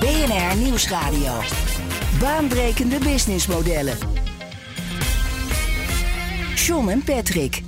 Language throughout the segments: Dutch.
BNR Nieuwsradio. Baanbrekende businessmodellen. John en Patrick.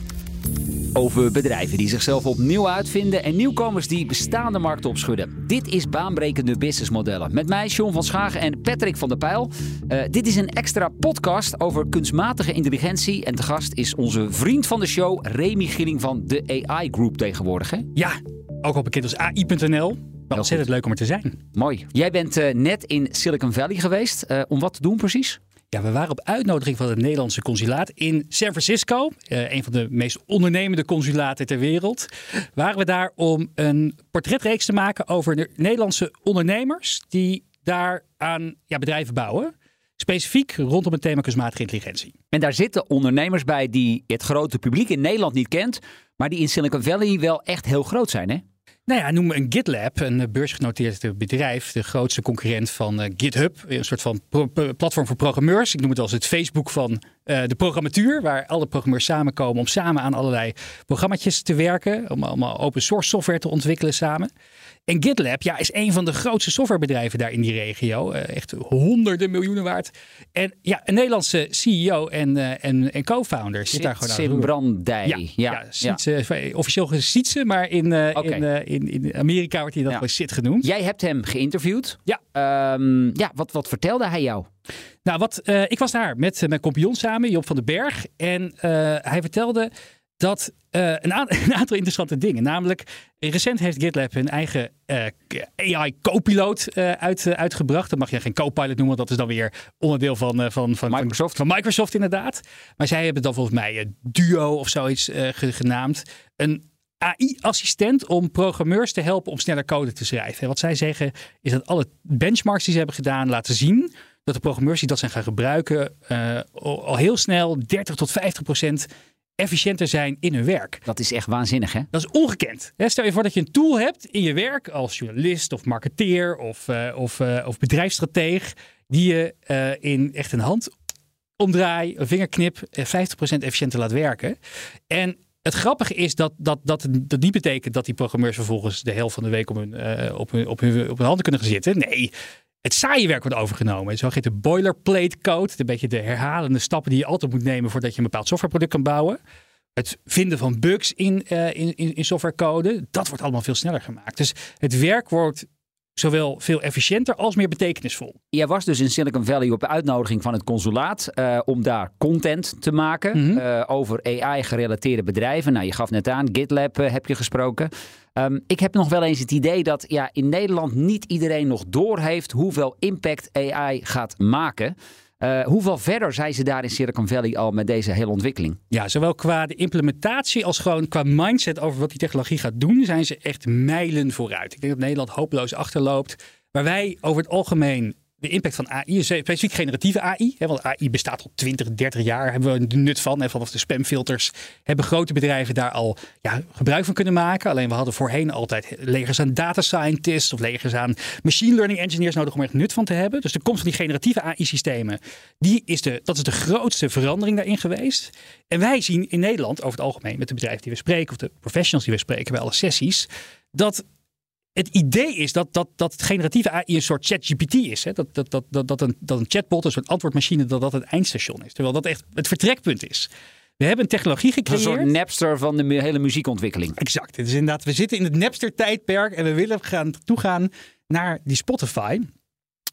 Over bedrijven die zichzelf opnieuw uitvinden en nieuwkomers die bestaande markten opschudden. Dit is baanbrekende businessmodellen. Met mij, John van Schagen en Patrick van der Pijl. Uh, dit is een extra podcast over kunstmatige intelligentie. En te gast is onze vriend van de show, Remy Gilling van de AI Group tegenwoordig. Hè? Ja, ook al bekend als AI.nl. Wel ontzettend leuk om er te zijn. Mooi. Jij bent uh, net in Silicon Valley geweest. Uh, om wat te doen precies? Ja, we waren op uitnodiging van het Nederlandse consulaat in San Francisco. Uh, een van de meest ondernemende consulaten ter wereld. Waren we daar om een portretreeks te maken over de Nederlandse ondernemers die daar aan ja, bedrijven bouwen. Specifiek rondom het thema kunstmatige intelligentie. En daar zitten ondernemers bij die het grote publiek in Nederland niet kent, maar die in Silicon Valley wel echt heel groot zijn, hè? Nou ja, noem een GitLab, een beursgenoteerd bedrijf, de grootste concurrent van uh, GitHub, een soort van platform voor programmeurs. Ik noem het als het Facebook van uh, de programmatuur, waar alle programmeurs samenkomen om samen aan allerlei programma's te werken, om allemaal open source software te ontwikkelen samen. En GitLab ja, is een van de grootste softwarebedrijven daar in die regio. Uh, echt honderden miljoenen waard. En ja, een Nederlandse CEO en, uh, en, en co-founder zit daar gewoon aan. Brandij. Ja, ja, ja, Sietse, ja. officieel Sietse, maar in, okay. in, in, in, Amerika wordt hij dan ja. Sit genoemd. Jij hebt hem geïnterviewd. Ja. Um, ja, wat, wat vertelde hij jou? Nou, wat, ik was daar met mijn compagnon samen, Job van den Berg. En hij vertelde dat uh, een, een, aantal interessante dingen. Namelijk, recent heeft GitLab hun eigen uh, AI co-piloot uh, uit, uitgebracht. Dat mag je geen co-pilot noemen, want dat is dan weer onderdeel van, van, van, Microsoft. Van, Microsoft, inderdaad. Maar zij hebben dan volgens mij Duo of zoiets genaamd. Een AI-assistent om programmeurs te helpen om sneller code te schrijven. En wat zij zeggen is dat alle benchmarks die ze hebben gedaan laten zien dat de programmeurs die dat zijn gaan gebruiken al heel snel 30 tot 50 procent efficiënter zijn in hun werk. Dat is echt waanzinnig, hè? Dat is ongekend. Stel je voor dat je een tool hebt in je werk als journalist of marketeer of, uh, of, uh, of bedrijfsstrateeg, die je uh, in echt een hand omdraai, een vingerknip, 50% efficiënter laat werken. En het grappige is dat dat, dat dat niet betekent dat die programmeurs vervolgens de helft van de week op hun, op hun, op hun, op hun handen kunnen gaan zitten. Nee, het saaie werk wordt overgenomen. Zo heet de boilerplate code. Een beetje de herhalende stappen die je altijd moet nemen voordat je een bepaald softwareproduct kan bouwen. Het vinden van bugs in, uh, in, in softwarecode, dat wordt allemaal veel sneller gemaakt. Dus het werk wordt zowel veel efficiënter als meer betekenisvol. Jij was dus in Silicon Valley op uitnodiging van het consulaat uh, om daar content te maken mm -hmm. uh, over AI-gerelateerde bedrijven. Nou, je gaf net aan, GitLab uh, heb je gesproken. Um, ik heb nog wel eens het idee dat ja, in Nederland niet iedereen nog doorheeft hoeveel impact AI gaat maken. Uh, hoeveel verder zijn ze daar in Silicon Valley al met deze hele ontwikkeling? Ja, zowel qua de implementatie als gewoon qua mindset over wat die technologie gaat doen, zijn ze echt mijlen vooruit. Ik denk dat Nederland hopeloos achterloopt. Waar wij over het algemeen de impact van AI, specifiek generatieve AI, hè, want AI bestaat al 20, 30 jaar, hebben we de nut van. En vanaf de spamfilters hebben grote bedrijven daar al ja, gebruik van kunnen maken. Alleen we hadden voorheen altijd legers aan data scientists of legers aan machine learning engineers nodig om er nut van te hebben. Dus de komst van die generatieve AI-systemen, die is de, dat is de grootste verandering daarin geweest. En wij zien in Nederland over het algemeen met de bedrijven die we spreken of de professionals die we spreken bij alle sessies, dat het idee is dat, dat, dat generatieve AI een soort ChatGPT is. Hè? Dat, dat, dat, dat, dat, een, dat een chatbot, een soort antwoordmachine, dat dat het eindstation is. Terwijl dat echt het vertrekpunt is. We hebben een technologie gecreëerd. Een soort Napster van de hele muziekontwikkeling. Exact. Het is inderdaad, we zitten in het Napster-tijdperk en we willen gaan toegaan naar die Spotify.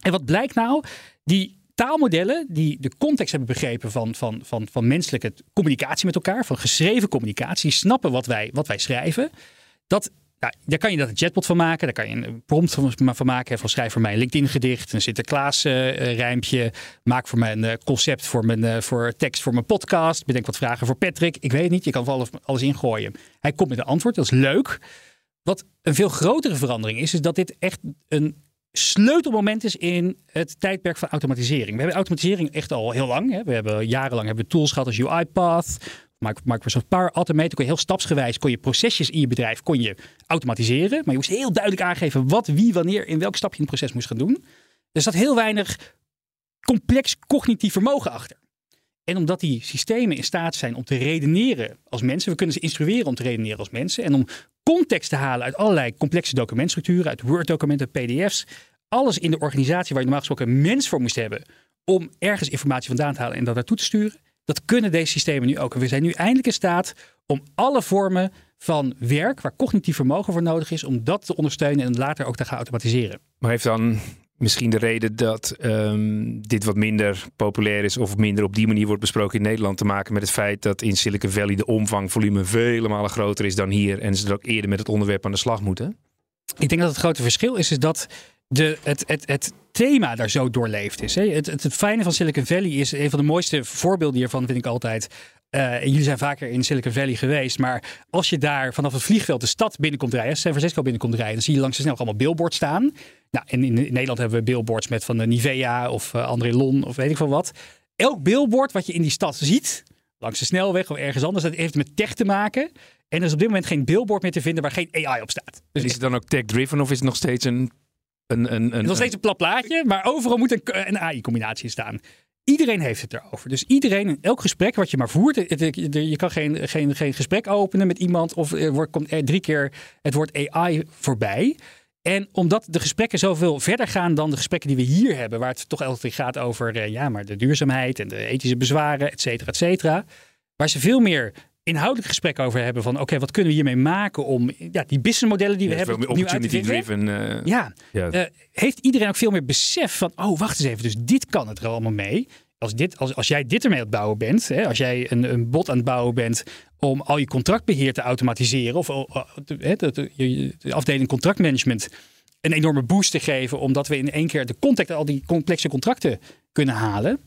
En wat blijkt nou? Die taalmodellen die de context hebben begrepen van, van, van, van menselijke communicatie met elkaar, van geschreven communicatie, snappen wat wij, wat wij schrijven. Dat daar kan je dat een chatbot van maken. Daar kan je een prompt van, van maken. Van schrijf voor mij een LinkedIn gedicht. Een Sinterklaas uh, rijmpje. Maak voor mij een uh, concept voor, mijn, uh, voor tekst voor mijn podcast. Bedenk wat vragen voor Patrick. Ik weet het niet. Je kan alles, alles ingooien. Hij komt met een antwoord. Dat is leuk. Wat een veel grotere verandering is, is dat dit echt een sleutelmoment is in het tijdperk van automatisering. We hebben automatisering echt al heel lang. Hè. We hebben jarenlang hebben we tools gehad als UiPath, Microsoft Power Automate. Kon je heel stapsgewijs kon je procesjes in je bedrijf kon je automatiseren. Maar je moest heel duidelijk aangeven wat, wie, wanneer, in welk stap je in het proces moest gaan doen. Er zat heel weinig complex cognitief vermogen achter. En omdat die systemen in staat zijn om te redeneren als mensen, we kunnen ze instrueren om te redeneren als mensen en om context te halen uit allerlei complexe documentstructuren, uit Word-documenten, PDF's, alles in de organisatie waar je normaal gesproken een mens voor moest hebben om ergens informatie vandaan te halen en dat naartoe te sturen. Dat kunnen deze systemen nu ook. En we zijn nu eindelijk in staat om alle vormen van werk waar cognitief vermogen voor nodig is, om dat te ondersteunen en later ook te gaan automatiseren. Maar heeft dan misschien de reden dat um, dit wat minder populair is of minder op die manier wordt besproken in Nederland te maken met het feit dat in Silicon Valley de omvang, volume vele malen groter is dan hier en ze er ook eerder met het onderwerp aan de slag moeten? Ik denk dat het grote verschil is, is dat de, het, het, thema daar zo doorleefd is. Hè. Het, het, het fijne van Silicon Valley is een van de mooiste voorbeelden hiervan, vind ik altijd. Uh, jullie zijn vaker in Silicon Valley geweest, maar als je daar vanaf het vliegveld de stad binnenkomt rijden, San Francisco binnenkomt rijden, dan zie je langs de snel allemaal billboards staan. Nou, en in, Nederland hebben we billboards met van de Nivea of uh, André Lon of weet ik veel wat. Elk billboard wat je in die stad ziet, langs de snelweg of ergens anders, dat heeft met tech te maken. En er is op dit moment geen billboard meer te vinden waar geen AI op staat. Dus is het dan ook tech-driven of is het nog steeds een een, een, een, nog steeds een plat plaatje, maar overal moet een, een AI-combinatie in staan. Iedereen heeft het erover. Dus iedereen, in elk gesprek wat je maar voert, je kan geen, geen, geen gesprek openen met iemand of er wordt, komt er drie keer het woord AI voorbij. En omdat de gesprekken zoveel verder gaan dan de gesprekken die we hier hebben, waar het toch altijd gaat over eh, ja, maar de duurzaamheid en de ethische bezwaren, et cetera, et cetera. Waar ze veel meer inhoudelijk gesprek over hebben van oké, wat kunnen we hiermee maken om ja, die businessmodellen die we hebben opportunity driven. Uh, ja, ja. Uh, heeft iedereen ook veel meer besef van oh, wacht eens even, dus dit kan het er allemaal mee. Als, dit, als, als jij dit ermee aan het bouwen bent, hè, als jij een, een bot aan het bouwen bent om al je contractbeheer te automatiseren of uh, de, de, de, afdeling contractmanagement een enorme boost te geven, omdat we in één keer de contact al die complexe contracten kunnen halen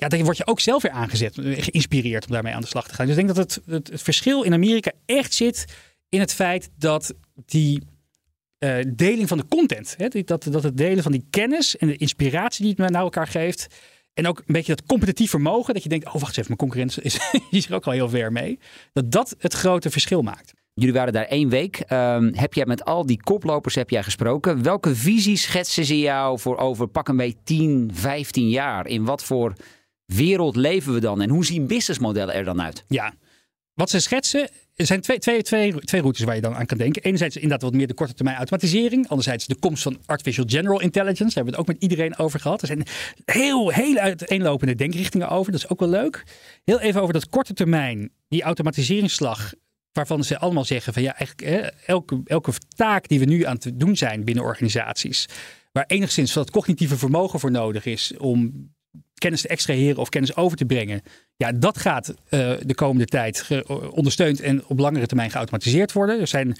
ja, dan word je ook zelf weer aangezet, geïnspireerd om daarmee aan de slag te gaan. Dus ik denk dat het, het, verschil in Amerika echt zit in het feit dat die uh, deling van de content, hè, dat, dat het delen van die kennis en de inspiratie die het naar elkaar geeft, en ook een beetje dat competitief vermogen, dat je denkt, oh wacht eens even, mijn concurrent is, is er ook al heel ver mee, dat dat het grote verschil maakt. Jullie waren daar één week. Um, heb jij met al die koplopers heb jij gesproken? Welke visie schetsen ze jou voor over pak een beetje 10, 15 jaar? In wat voor wereld leven we dan en hoe zien businessmodellen er dan uit? Ja, wat ze schetsen, er zijn twee, twee, twee, twee routes waar je dan aan kan denken. Enerzijds inderdaad wat meer de korte termijn automatisering. Anderzijds de komst van artificial general intelligence. Daar hebben we het ook met iedereen over gehad. Er zijn heel, heel uiteenlopende denkrichtingen over. Dat is ook wel leuk. Heel even over dat korte termijn, die automatiseringsslag. Waarvan ze allemaal zeggen van ja, eigenlijk elke, elke taak die we nu aan het doen zijn binnen organisaties. Waar enigszins dat cognitieve vermogen voor nodig is om kennis te extraheren of kennis over te brengen. Ja, dat gaat uh, de komende tijd ondersteund en op langere termijn geautomatiseerd worden. Er zijn,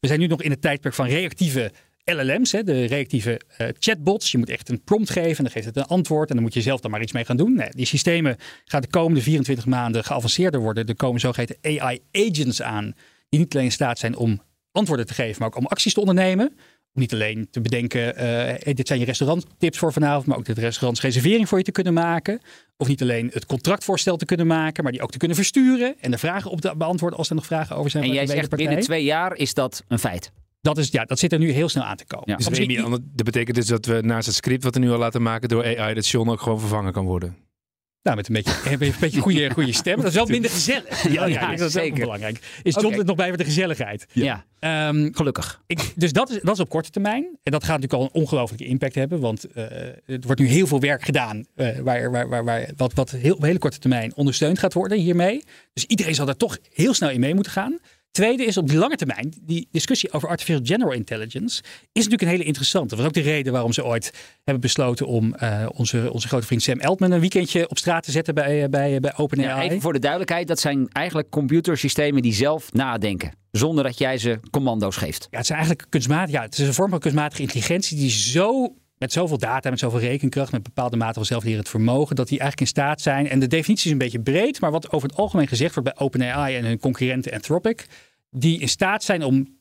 we zijn nu nog in het tijdperk van reactieve LLM's, hè, de reactieve uh, chatbots. Je moet echt een prompt geven en dan geeft het een antwoord en dan moet je zelf dan maar iets mee gaan doen. Nee, die systemen gaan de komende 24 maanden geavanceerder worden. Er komen zogeheten AI-agents aan die niet alleen in staat zijn om antwoorden te geven, maar ook om acties te ondernemen niet alleen te bedenken, uh, dit zijn je restauranttips voor vanavond, maar ook de restaurantsreservering voor je te kunnen maken. Of niet alleen het contractvoorstel te kunnen maken, maar die ook te kunnen versturen en de vragen op te beantwoorden als er nog vragen over zijn. En jij zegt binnen twee jaar is dat een feit? Dat, is, ja, dat zit er nu heel snel aan te komen. Ja. Dus dat betekent dus dat we naast het script wat we nu al laten maken door AI, dat John ook gewoon vervangen kan worden? Nou, met een beetje, een beetje goede, goede stem. Dat is wel minder gezellig. Ja, ja, dat is zeker. belangrijk. Is John okay. er nog bij met de gezelligheid? Ja, um, gelukkig. Ik, dus dat is, dat is op korte termijn. En dat gaat natuurlijk al een ongelofelijke impact hebben. Want uh, er wordt nu heel veel werk gedaan. Uh, waar, waar, waar, waar, wat, wat heel, op hele korte termijn ondersteund gaat worden hiermee. Dus iedereen zal daar toch heel snel in mee moeten gaan. Tweede is op die lange termijn, die discussie over artificial general intelligence is natuurlijk een hele interessante. Dat was ook de reden waarom ze ooit hebben besloten om uh, onze, onze grote vriend Sam Altman een weekendje op straat te zetten bij, eh, bij, bij OpenAI. Ja, even voor de duidelijkheid, dat zijn eigenlijk computersystemen die zelf nadenken. Zonder dat jij ze commando's geeft. Ja, het is eigenlijk kunstmatig. Ja, het is een vorm van kunstmatige intelligentie die zo met zoveel data, met zoveel rekenkracht, met bepaalde mate van zelflerend vermogen, dat die eigenlijk in staat zijn. En de definitie is een beetje breed, maar wat over het algemeen gezegd wordt bij OpenAI en hun concurrenten Anthropic, die in staat zijn om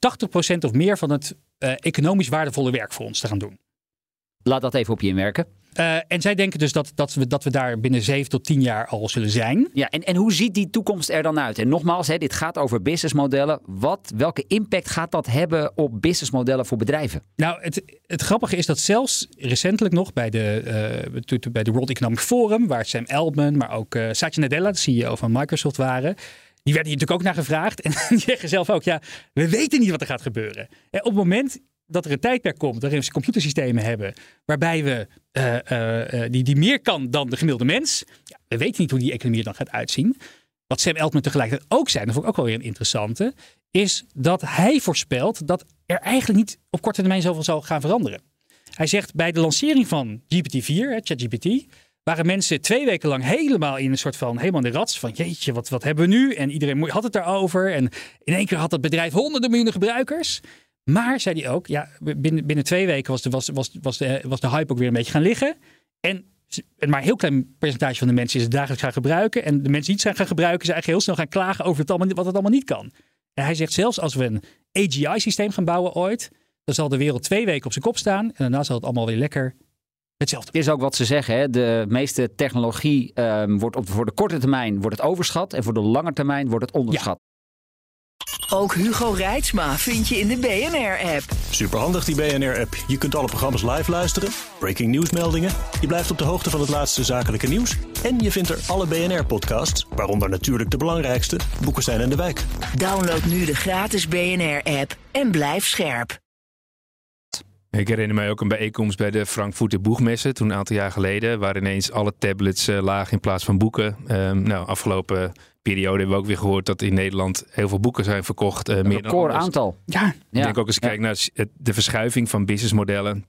80% of meer van het eh, economisch waardevolle werk voor ons te gaan doen. Laat dat even op je inwerken. Uh, en zij denken dus dat, dat, we, dat we daar binnen 7 tot 10 jaar al zullen zijn. Ja, en, en hoe ziet die toekomst er dan uit? En nogmaals, hè, dit gaat over businessmodellen. Wat, welke impact gaat dat hebben op businessmodellen voor bedrijven? Nou, het, het grappige is dat zelfs recentelijk nog bij de, uh, bij de World Economic Forum, waar Sam Altman, maar ook uh, Satya Nadella, de CEO van Microsoft, waren. Die werden hier natuurlijk ook naar gevraagd. En die zeggen zelf ook, ja, we weten niet wat er gaat gebeuren. En op het moment dat er een tijdperk komt waarin we computersystemen hebben, waarbij we uh, uh, die, die meer kan dan de gemiddelde mens. Ja, we weten niet hoe die economie er dan gaat uitzien. Wat Sam Altman tegelijkertijd ook zei, dat vond ik ook wel weer een interessante, is dat hij voorspelt dat er eigenlijk niet op korte termijn zoveel zal gaan veranderen. Hij zegt bij de lancering van GPT-4, ChatGPT, waren mensen twee weken lang helemaal in een soort van helemaal in de rats van jeetje, wat, wat hebben we nu? En iedereen had het daarover. En in één keer had dat bedrijf honderden miljoenen gebruikers. Maar, zei hij ook, ja, binnen, binnen twee weken was de, was, was, was, de, was de hype ook weer een beetje gaan liggen. En maar een heel klein percentage van de mensen is het dagelijks gaan gebruiken. En de mensen die het zijn gaan gebruiken, zijn eigenlijk heel snel gaan klagen over het allemaal, wat het allemaal niet kan. En hij zegt zelfs als we een AGI-systeem gaan bouwen ooit, dan zal de wereld twee weken op zijn kop staan. En daarna zal het allemaal weer lekker hetzelfde. Is ook wat ze zeggen. Hè? De meeste technologie um, wordt op, voor de korte termijn wordt het overschat. En voor de lange termijn wordt het onderschat. Ook Hugo Reitsma vind je in de BNR-app. Superhandig die BNR-app. Je kunt alle programma's live luisteren, breaking nieuwsmeldingen. Je blijft op de hoogte van het laatste zakelijke nieuws. En je vindt er alle BNR-podcasts, waaronder natuurlijk de belangrijkste, Boeken zijn in de wijk. Download nu de gratis BNR-app en blijf scherp. Ik herinner mij ook een bijeenkomst bij de Frankfurter Boegmessen toen een aantal jaar geleden, waar ineens alle tablets uh, lagen in plaats van boeken. Um, nou, afgelopen periode hebben we ook weer gehoord dat in Nederland heel veel boeken zijn verkocht. Uh, een meer record dan aantal. Ja. Ik denk ook als je kijkt naar de verschuiving van businessmodellen.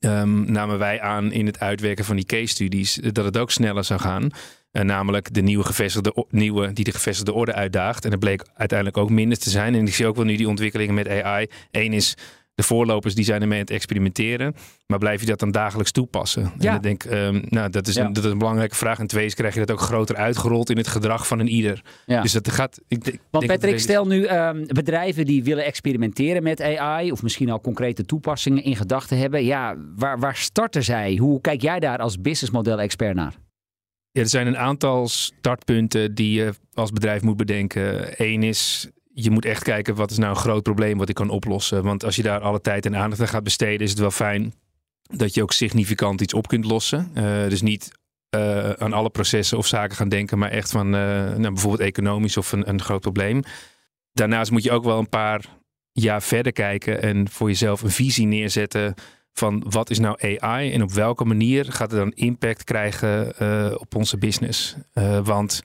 Um, namen wij aan in het uitwerken van die case studies dat het ook sneller zou gaan. Uh, namelijk de nieuwe, gevestigde, nieuwe die de gevestigde orde uitdaagt. En dat bleek uiteindelijk ook minder te zijn. En ik zie ook wel nu die ontwikkelingen met AI. Eén is de voorlopers die zijn ermee aan het experimenteren. Maar blijf je dat dan dagelijks toepassen? Ja. En ik denk, um, nou, dat is, Ja. een, dat is een belangrijke vraag. En twee is, krijg je dat ook groter uitgerold in het gedrag van een ieder. Ja. Dus dat gaat... Ik, denk- Want denk Patrick, stel nu ehm, bedrijven die willen experimenteren met AI of misschien al concrete toepassingen in gedachten hebben. Ja, waar, waar starten zij? Hoe kijk jij daar als businessmodel-expert naar? Ja, er zijn een aantal startpunten die je als bedrijf moet bedenken. Eén is, je moet echt kijken wat is nou een groot probleem wat ik kan oplossen. Want als je daar alle tijd en aandacht aan gaat besteden, is het wel fijn dat je ook significant iets op kunt lossen. Eh, dus niet eh, aan alle processen of zaken gaan denken, maar echt van eh, nou, bijvoorbeeld economisch of een, een groot probleem. Daarnaast moet je ook wel een paar jaar verder kijken en voor jezelf een visie neerzetten van wat is nou AI en op welke manier gaat het dan impact krijgen op onze business. Want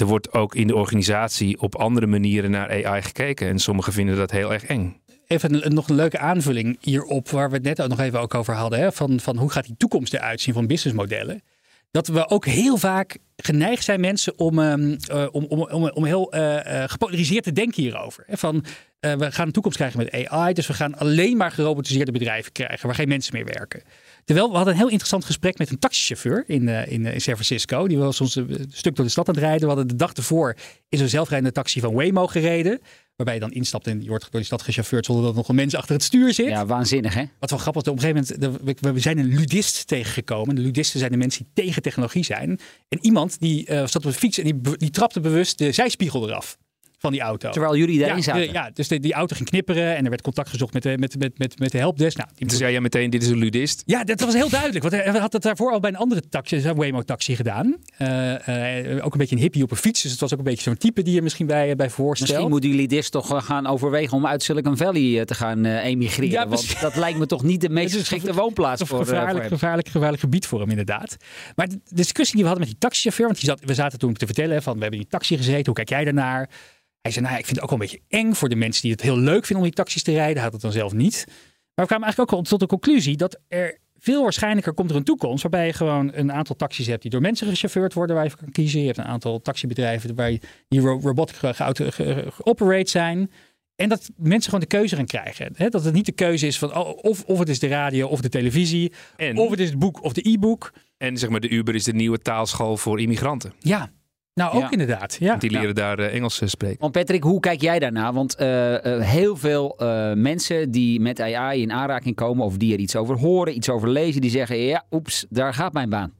er wordt ook in de organisatie op andere manieren naar AI gekeken en sommigen vinden dat heel erg eng. Even nog een leuke aanvulling hierop, waar we het net ook nog even ook over hadden. Hè, van, van hoe gaat die toekomst eruit zien van businessmodellen. Dat we ook heel vaak geneigd zijn mensen om, ehm, eh, om, om, om, om heel eh, eh, gepolariseerd te denken hierover. Van, we gaan een toekomst krijgen met AI, dus we gaan alleen maar gerobotiseerde bedrijven krijgen waar geen mensen meer werken. Terwijl we hadden een heel interessant gesprek met een taxichauffeur in, in, in San Francisco. Die was ons een stuk door de stad aan het rijden. We hadden de dag ervoor in zo'n zelfrijdende taxi van Waymo gereden. Waarbij je dan instapt en je wordt door die stad gechauffeurd zonder dat er nog een mens achter het stuur zit. Ja, waanzinnig hè? Wat wel grappig is, op een gegeven moment, we- we zijn een ludist tegengekomen. De ludisten zijn de mensen die tegen technologie zijn. En iemand die eh, zat op de fiets en die, die trapte bewust de zijspiegel eraf van die auto. Terwijl jullie daarin ja, zaten. de- ja, dus de- die auto ging knipperen en er werd contact gezocht met de, met, met, met, met de helpdesk. Nou, die Dus zei jij meteen, dit is een ludist. ja, dat was heel duidelijk. Want hij had het daarvoor al bij een andere taxi, een Waymo-taxi gedaan. Eh, eh, ook een beetje een hippie op een fiets. Dus het was ook een beetje zo'n type die je misschien bij, bij voorstelt. Misschien moeten jullie dit toch eh, gaan overwegen om uit Silicon Valley eh, te gaan eh, emigreren. Ja, want dat lijkt me toch niet de meest geschikte woonplaats voor, eh, voor gevaarlijk, hem. gevaarlijk, gevaarlijk gebied voor hem, inderdaad. Maar de discussie die we hadden met die taxichauffeur, want die zat, we zaten toen te vertellen van we hebben in die taxi gezeten, hoe kijk jij daarnaar? Hij zei, nou, ja, ik vind het ook wel een beetje eng voor de mensen die het heel leuk vinden om die taxis te rijden. Hij had het dan zelf niet. Maar we kwamen eigenlijk ook tot de conclusie dat er veel waarschijnlijker komt er een toekomst waarbij je gewoon een aantal taxis hebt die door mensen gechauffeurd worden, waar je kan kiezen. Je hebt een aantal taxibedrijven waar je, die ro- robotic ge- geauto- ge- ge- geoperate zijn. En dat mensen gewoon de keuze gaan krijgen. Hè? Dat het niet de keuze is van oh, of, of het is de radio of de televisie. En, Of het is het boek of de e-book. en zeg maar, de Uber is de nieuwe taalschool voor immigranten. Ja, Nou, ook Ja. inderdaad. Ja. Die leren daar eh, Engels eh, spreken. Want Patrick, hoe kijk jij daarna? Want eh, eh, heel veel eh, mensen die met AI in aanraking komen of die er iets over horen, iets over lezen, die zeggen, ja, oeps, daar gaat mijn baan.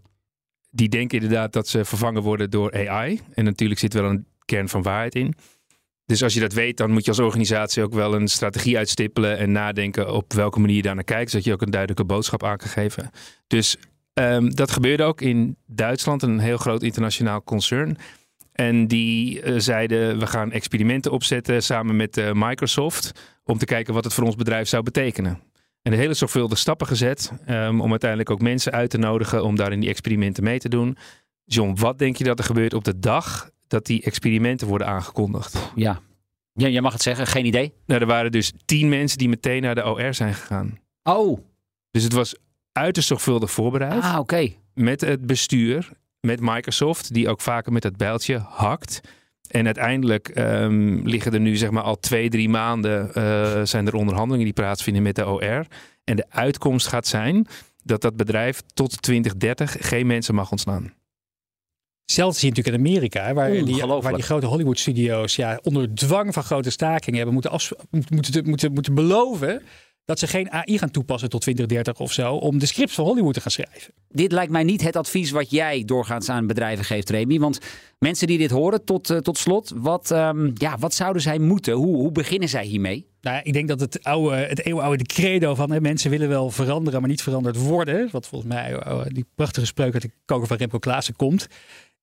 die denken inderdaad dat ze vervangen worden door AI. En natuurlijk zit wel een kern van waarheid in. Dus als je dat weet, dan moet je als organisatie ook wel een strategie uitstippelen en nadenken op welke manier je daar naar kijkt, zodat je ook een duidelijke boodschap aan kan geven. Dus ehm, dat gebeurde ook in Duitsland, een heel groot internationaal concern. En die eh, zeiden, we gaan experimenten opzetten samen met eh, Microsoft om te kijken wat het voor ons bedrijf zou betekenen. En de hele zorgvuldige stappen gezet ehm, om uiteindelijk ook mensen uit te nodigen om daar in die experimenten mee te doen. John, wat denk je dat er gebeurt op de dag dat die experimenten worden aangekondigd? Ja. ja, jij mag het zeggen, geen idee. Nou, er waren dus tien mensen die meteen naar de OR zijn gegaan. Oh, Dus het was uiterst zorgvuldig voorbereid ah, oké. met het bestuur, met Microsoft, die ook vaker met dat bijltje hakt. En uiteindelijk ehm, liggen er nu zeg maar al twee, drie maanden eh, zijn er onderhandelingen die plaatsvinden met de OR. En de uitkomst gaat zijn dat dat bedrijf tot 2030 geen mensen mag ontslaan. Hetzelfde zie je natuurlijk in Amerika, waar, die, waar die grote Hollywood-studio's ja, onder dwang van grote stakingen hebben moeten, moeten, moeten, moeten beloven dat ze geen AI gaan toepassen tot 2030 of zo, om de scripts van Hollywood te gaan schrijven. Dit lijkt mij niet het advies wat jij doorgaans aan bedrijven geeft, Remy. Want mensen die dit horen, tot, eh, tot slot, wat, ehm, ja, wat zouden zij moeten? Hoe, hoe beginnen zij hiermee? Nou, ja, ik denk dat het, oude, het eeuwenoude credo van hè, mensen willen wel veranderen, maar niet veranderd worden, wat volgens mij eh, die prachtige spreuk uit de koker van Remco Klaassen komt,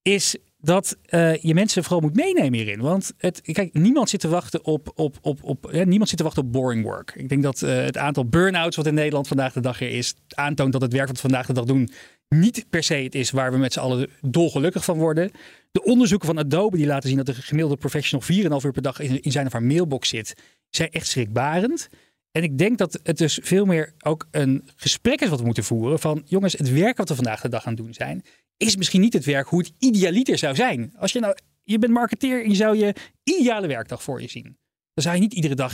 is dat eh, je mensen vooral moet meenemen hierin. Want het, kijk, niemand zit te wachten op, op, op, op niemand zit te wachten op boring work. Ik denk dat eh, het aantal burn-outs wat in Nederland vandaag de dag er is, aantoont dat het werk wat we vandaag de dag doen niet per se het is waar we met z'n allen dolgelukkig van worden. De onderzoeken van Adobe die laten zien dat de gemiddelde professional 4,5 uur per dag in, zijn of haar mailbox zit, zijn echt schrikbarend. En ik denk dat het dus veel meer ook een gesprek is wat we moeten voeren. Van jongens, het werk wat we vandaag de dag aan doen zijn, is misschien niet het werk hoe het idealiter zou zijn. Als je nou, je bent marketeer en je zou je ideale werkdag voor je zien. Dan zou je niet iedere dag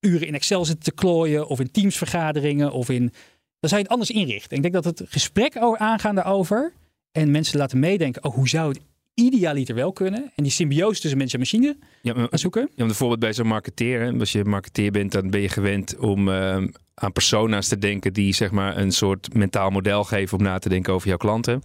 uren in Excel zitten te klooien of in Teams-vergaderingen of in. Dan zou je het anders inrichten. Ik denk dat het gesprek over aangaan daarover en mensen laten meedenken. Oh, hoe zou het idealiter wel kunnen? En die symbiose tussen mens en machine Ja, maar, zoeken. ja, bijvoorbeeld bij zo'n marketeer, hè, als je marketeer bent, dan ben je gewend om ehm, aan persona's te denken die zeg maar een soort mentaal model geven om na te denken over jouw klanten.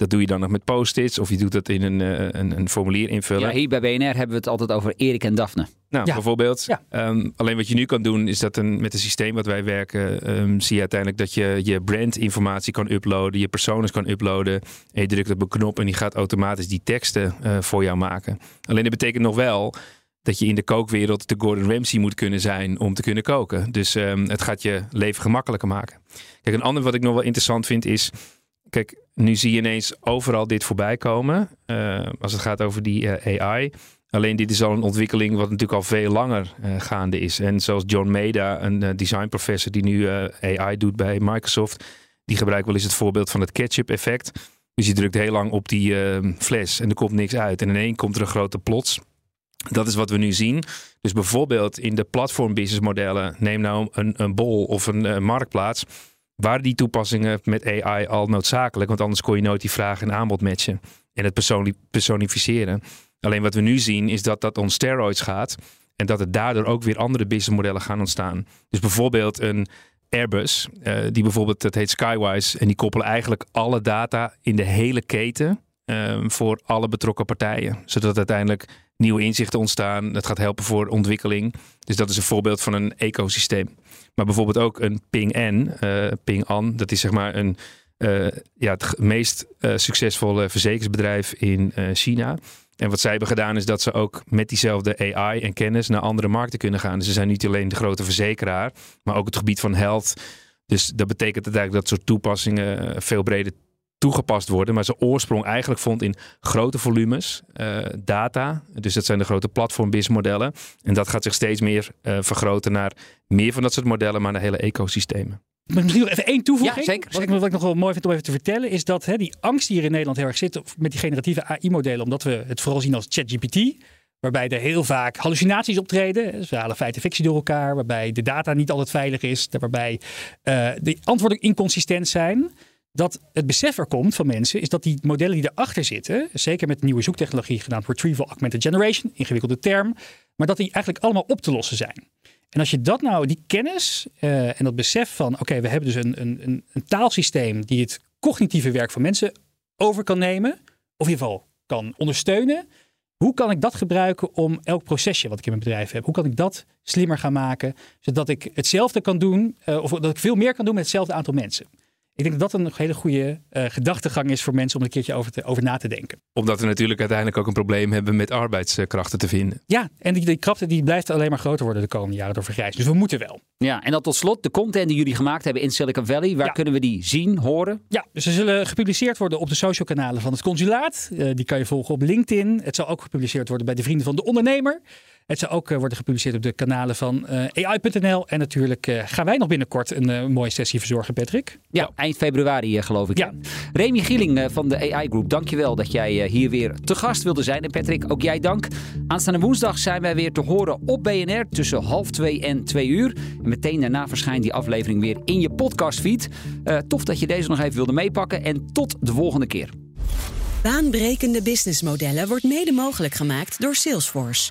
Dat doe je dan nog met post-its of je doet dat in een, eh, een, een formulier invullen. Ja, hier bij BNR hebben we het altijd over Erik en Daphne. Nou, Ja. bijvoorbeeld. Ja. Ehm, alleen wat je nu kan doen, is dat een, met het systeem wat wij werken, ehm, zie je uiteindelijk dat je je brandinformatie kan uploaden, je personas kan uploaden. En je drukt op een knop en die gaat automatisch die teksten eh, voor jou maken. Alleen dat betekent nog wel dat je in de kookwereld de Gordon Ramsay moet kunnen zijn om te kunnen koken. Dus ehm, het gaat je leven gemakkelijker maken. Kijk, een ander wat ik nog wel interessant vind is, kijk, nu zie je ineens overal dit voorbij komen. eh, als het gaat over die eh, AI. Alleen dit is al een ontwikkeling wat natuurlijk al veel langer eh, gaande is. En zoals John Maeda, een designprofessor die nu AI doet bij Microsoft, die gebruikt wel eens het voorbeeld van het ketchup effect. Dus je drukt heel lang op die fles en er komt niks uit. En ineens komt er een grote plots. Dat is wat we nu zien. Dus bijvoorbeeld in de platform business modellen, neem nou een, een bol of een marktplaats. Waren die toepassingen met AI al noodzakelijk? Want anders kon je nooit die vraag en aanbod matchen. En het personi- personificeren. Alleen wat we nu zien is dat dat on steroids gaat. En dat er daardoor ook weer andere businessmodellen gaan ontstaan. Dus bijvoorbeeld een Airbus, eh, die bijvoorbeeld, dat heet Skywise. En die koppelen eigenlijk alle data in de hele keten eh, voor alle betrokken partijen. Zodat uiteindelijk nieuwe inzichten ontstaan. Dat gaat helpen voor ontwikkeling. Dus dat is een voorbeeld van een ecosysteem. Maar bijvoorbeeld ook een Ping-An, eh Ping-An, dat is zeg maar een, eh, ja, het meest eh, succesvolle verzekeringsbedrijf in China. En wat zij hebben gedaan is dat ze ook met diezelfde AI en kennis naar andere markten kunnen gaan. Dus ze zijn niet alleen de grote verzekeraar, maar ook het gebied van health. Dus dat betekent uiteindelijk dat soort toepassingen veel breder toegepast worden. Maar zijn oorsprong eigenlijk vond in grote volumes eh, data. Dus dat zijn de grote platform business modellen. En dat gaat zich steeds meer eh, vergroten naar meer van dat soort modellen, maar naar hele ecosystemen. Maar misschien nog even één toevoeging. Ja, zeker, Wat, ik, wat ik nog wel mooi vind om even te vertellen, is dat hè, die angst die hier in Nederland heel erg zit met die generatieve AI-modellen, omdat we het vooral zien als ChatGPT, waarbij er heel vaak hallucinaties optreden. Dus we halen feiten en fictie door elkaar, waarbij de data niet altijd veilig is, waarbij eh, de antwoorden inconsistent zijn. Dat het besef er komt van mensen, is dat die modellen die erachter zitten, zeker met nieuwe zoektechnologie genaamd Retrieval Augmented Generation, ingewikkelde term, maar dat die eigenlijk allemaal op te lossen zijn. En als je dat nou, die kennis uh, en dat besef van, oké, we hebben dus een, een, een taalsysteem die het cognitieve werk van mensen over kan nemen, of in ieder geval kan ondersteunen. Hoe kan ik dat gebruiken om elk procesje wat ik in mijn bedrijf heb, hoe kan ik dat slimmer gaan maken, zodat ik hetzelfde kan doen, uh, of dat ik veel meer kan doen met hetzelfde aantal mensen? Ik denk dat dat een hele goede uh, gedachtegang is voor mensen om een keertje over, te, over na te denken. Omdat we natuurlijk uiteindelijk ook een probleem hebben met arbeidskrachten te vinden. Ja, en die, die krapte die blijft alleen maar groter worden de komende jaren door vergrijzing. Dus we moeten wel. Ja, en dan tot slot de content die jullie gemaakt hebben in Silicon Valley. Waar Ja. kunnen we die zien, horen? Ja, dus ze zullen gepubliceerd worden op de social kanalen van het consulaat. Eh, die kan je volgen op LinkedIn. Het zal ook gepubliceerd worden bij de Vrienden van de Ondernemer. Het zal ook eh, worden gepubliceerd op de kanalen van eh, AI.nl. En natuurlijk eh, gaan wij nog binnenkort een eh, mooie sessie verzorgen, Patrick. Ja, eind februari eh, geloof ik. Ja. Remy Gieling eh, van de AI Group, dankjewel dat jij eh, hier weer te gast wilde zijn. En Patrick, ook jij dank. Aanstaande woensdag zijn wij weer te horen op BNR tussen half twee en twee uur. En meteen daarna verschijnt die aflevering weer in je podcastfeed. Eh tof dat je deze nog even wilde meepakken. En tot de volgende keer. Baanbrekende businessmodellen wordt mede mogelijk gemaakt door Salesforce.